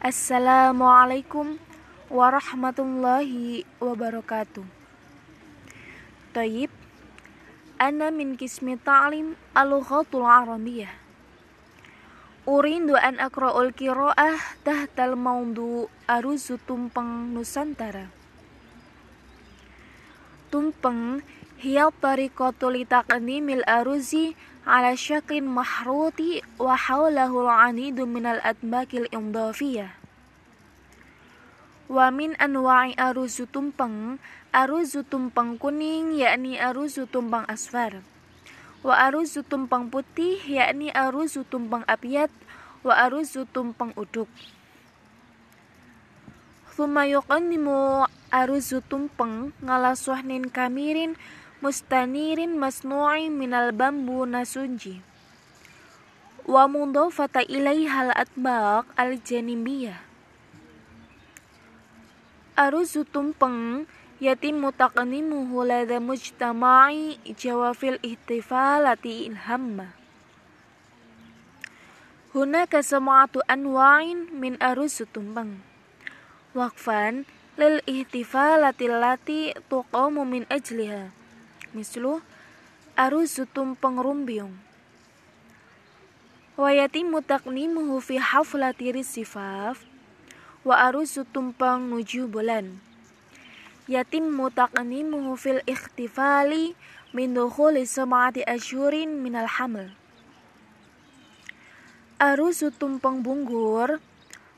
Assalamualaikum warahmatullahi wabarakatuh. Tayyib, ana min kismi ta'lim al-lughatul arabiyah. Urindu an akra'ul qira'ah tahtal maundu aruzu tumpeng Nusantara. Tumpeng hiya tariqatu litaqdimil aruzi ala syaklin mahruti wa hawlahu al-anidu minal adbakil indafiyah. Wa min anwa'i aruzu tumpeng, aruzu tumpeng kuning yakni aruzu tumpeng asfar. Wa aruzu tumpeng putih yakni aruzu tumpeng apiat wa aruzu tumpeng uduk. Thumma yuqannimu aruzu tumpeng ngala suhnin kamirin mustanirin masnu'i minal bambu nasunji. Wa mudhafata ilaihal atbaq al-janibiyah. Aruzu tumpeng yatim taqnimuhu lada mujtama'i jawafil ihtifalati ilhamma. Hunaka sama'atu anwa'in min aruzu tumpeng. Waqfan lil ihtifalati lati tuqamu min ajliha mislu aruzu tumpeng rumbiung wa yatimu taqnimuhu fi haflati risifaf wa aruzu tumpeng nuju bulan yatim taqnimuhu fil ikhtifali min dukhuli sama'ati asyurin minal hamil aruzu tumpeng bunggur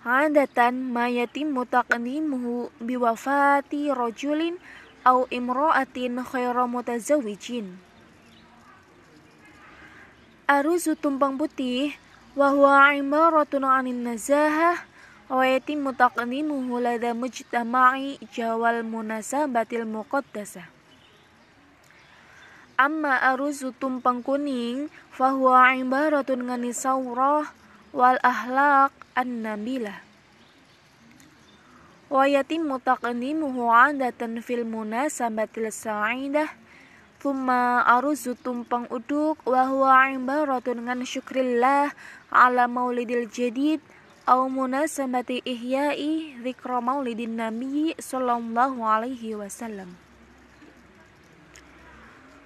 Adatan ma yatimmu taqnimuhu biwafati rajulin au imra'atin khaira mutazawijin. Aruzu tumpang putih wa huwa ibaratun 'anin nazahah wa yatimmu taqnimuhu lada mujtama'i jawal munasabatil muqaddasah. Amma aruzu tumpang kuning fa huwa ibaratun 'anis saurah wal ahlak an-nabilah wa yatimmu taqdimuhu 'adatan fil munasabatil sa'idah thumma aruzu tumpang uduk wa huwa ibaratun ngan syukrillah ala maulidil jadid au munasabati ihya'i dzikra maulidin nabi sallallahu alaihi wasallam.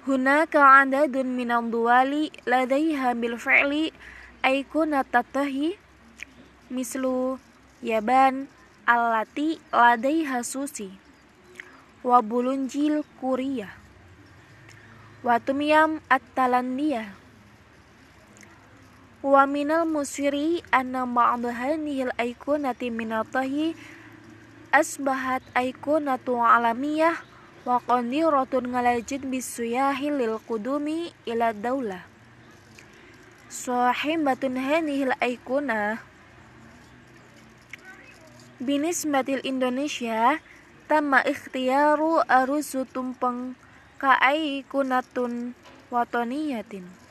Hunaka adadun minal duwali ladaiha bil fi'li aikuna tatahi mislu yaban alati ladai hasusi wa bulunjil kuria wa tumyam at-talandia wa minal musiri anna ma'adhanihil aikunati minatahi asbahat aikunatu alamiyah wa qandiratun ngalajid bisuyahi lil kudumi ila daulah. Sahibatun hanihil aikuna binisbatil Indonesia tama ikhtiyaru arusu tumpeng ka aikunatun watoniyatin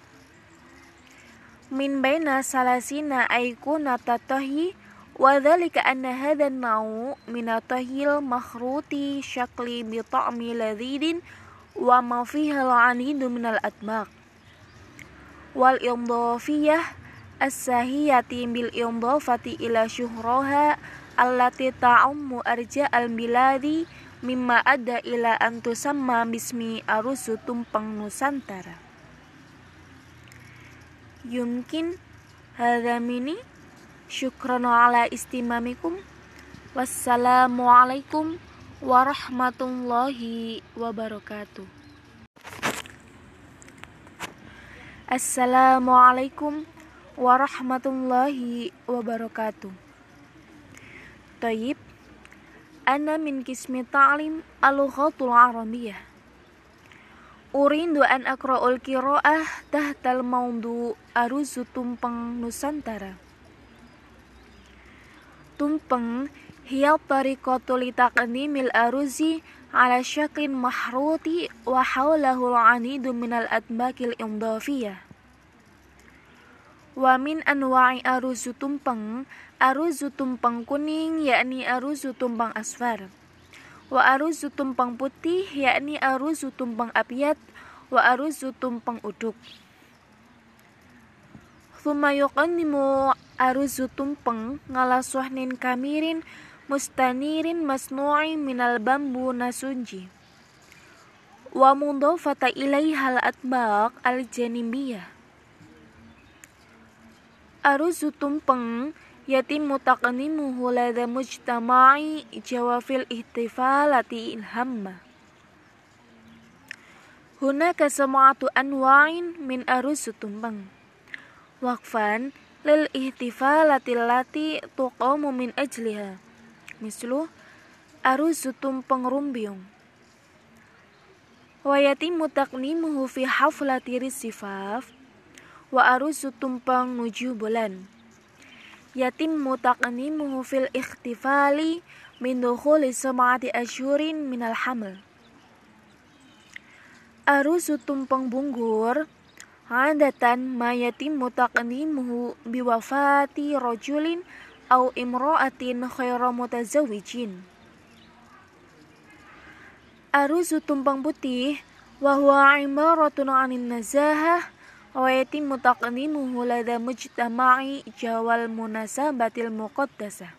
min baina salasina aikunata tahi wa dhalika anna hadha nau minatahil makhruti syakli bi ta'mi ladhidin wa ma fiha al-anidu minal atmaq wal idhafiyah as-sahiyati bil idhafati ila syuhraha allati ta'ummu arja al biladi mimma ada ila an tusamma bismi arusu tumpang nusantara yumkin hadha mini syukran ala istimamikum wassalamualaikum warahmatullahi wabarakatuh Assalamualaikum warahmatullahi wabarakatuh. Tayyib, ana min kismi ta'lim al-lughatul arabiyah. Urindu an akra'ul qira'ah tahtal maundu aruzu tumpeng Nusantara. Tumpeng hiya tariqatu litaqdimil aruzi ala syaklin mahruti wa hawlahu al-anidu minal adbakil indafiyah. Wa min anwa'i aruzu tumpeng, aruzu tumpeng kuning yakni aruzu tumpeng asfar. Wa aruzu tumpeng putih yakni aruzu tumpeng apiat wa aruzu tumpeng uduk. Thumma yuqannimu aruzu tumpeng ngala suhnin kamirin mustanirin masnu'i minal bambu nasunji wa mudhafata ilaihal atbaq al janibiyah aruzu tumpeng yatimu taqnimuhu ladha mujtama'i jawafil ihtifalati ilhamma Hunaka sama'atu anwa'in min aruzu tumpeng Waqfan lil ihtifalati lati tuqamu min ajliha. Mislu aruzu tumpeng rumbiung. Wa yatimu taqnimuhu fi haflati risifaf. Wa tumpeng yatim mutaqnimuhu fil ikhtifali min dukhuli sama'ati asyurin minal hamil arusu tumpang bunggur adatan ma yatim mutaqnimuhu biwafati rajulin au imra'atin khaira mutazawijin arusu tumpang putih wa huwa imaratun 'anin nazahah wa yatimmu taqdimuhu lada mujtama'i jawal munasabatil muqaddasah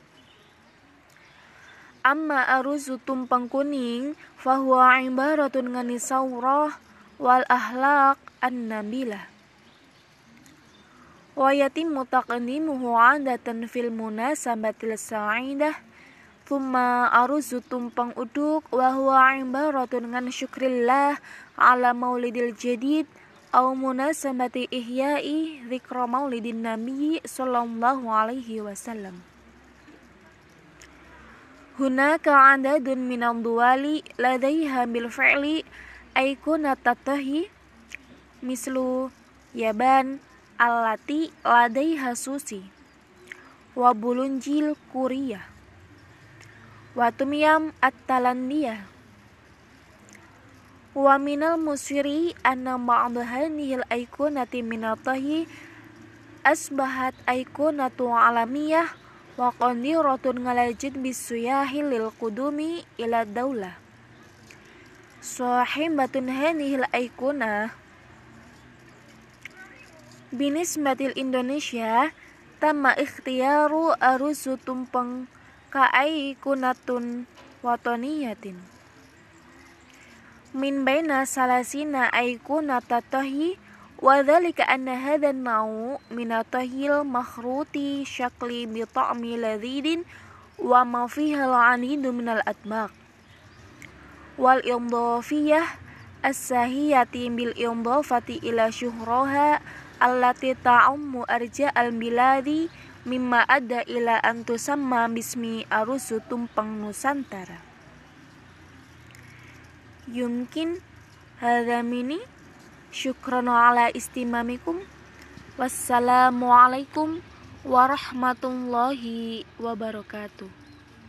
amma aruzu tumpang kuning fahuwa ibaratun ngani saurah wal ahlak an-nabilah wa yatimmu taqdimuhu 'adatan fil munasabatil sa'idah Thumma aruzu tumpang uduk wa huwa ibaratun ngan syukrillah ala maulidil jadid au munasabati ihya'i dzikra maulidin nabi sallallahu alaihi wasallam. Hunaka adadun minal duwali ladaiha bil fi'li ay kunatatahi mislu yaban allati ladaiha susi wa bulunjil kuriyah wa tumyam at-talandiyah Wa minal musiri anna ba'd hadhihi al-ayqunati minatahi asbahat ayqunatu alamiyah wa qadiratun ngalajid bisuyahi lil qudumi ila daulah. Sahibatun hadhihi al-ayqunah binisbatil Indonesia tamma ikhtiyaru arusu tumpeng ka ayqunatun watoniyatin min baina salasina aikuna tatahi wa dhalika anna hadha an-naw min atahil makhruti syakli bi ta'mi ladhidin wa ma fiha al-'anidu min al-atbaq. Wal idhafiyah as-sahiyati bil idhafati ila syuhraha allati ta'ummu arja al-biladi mimma adda ila an tusamma bismi arusu tumpang nusantara yumkin hadha mini syukran ala istimamikum. Wassalamualaikum warahmatullahi wabarakatuh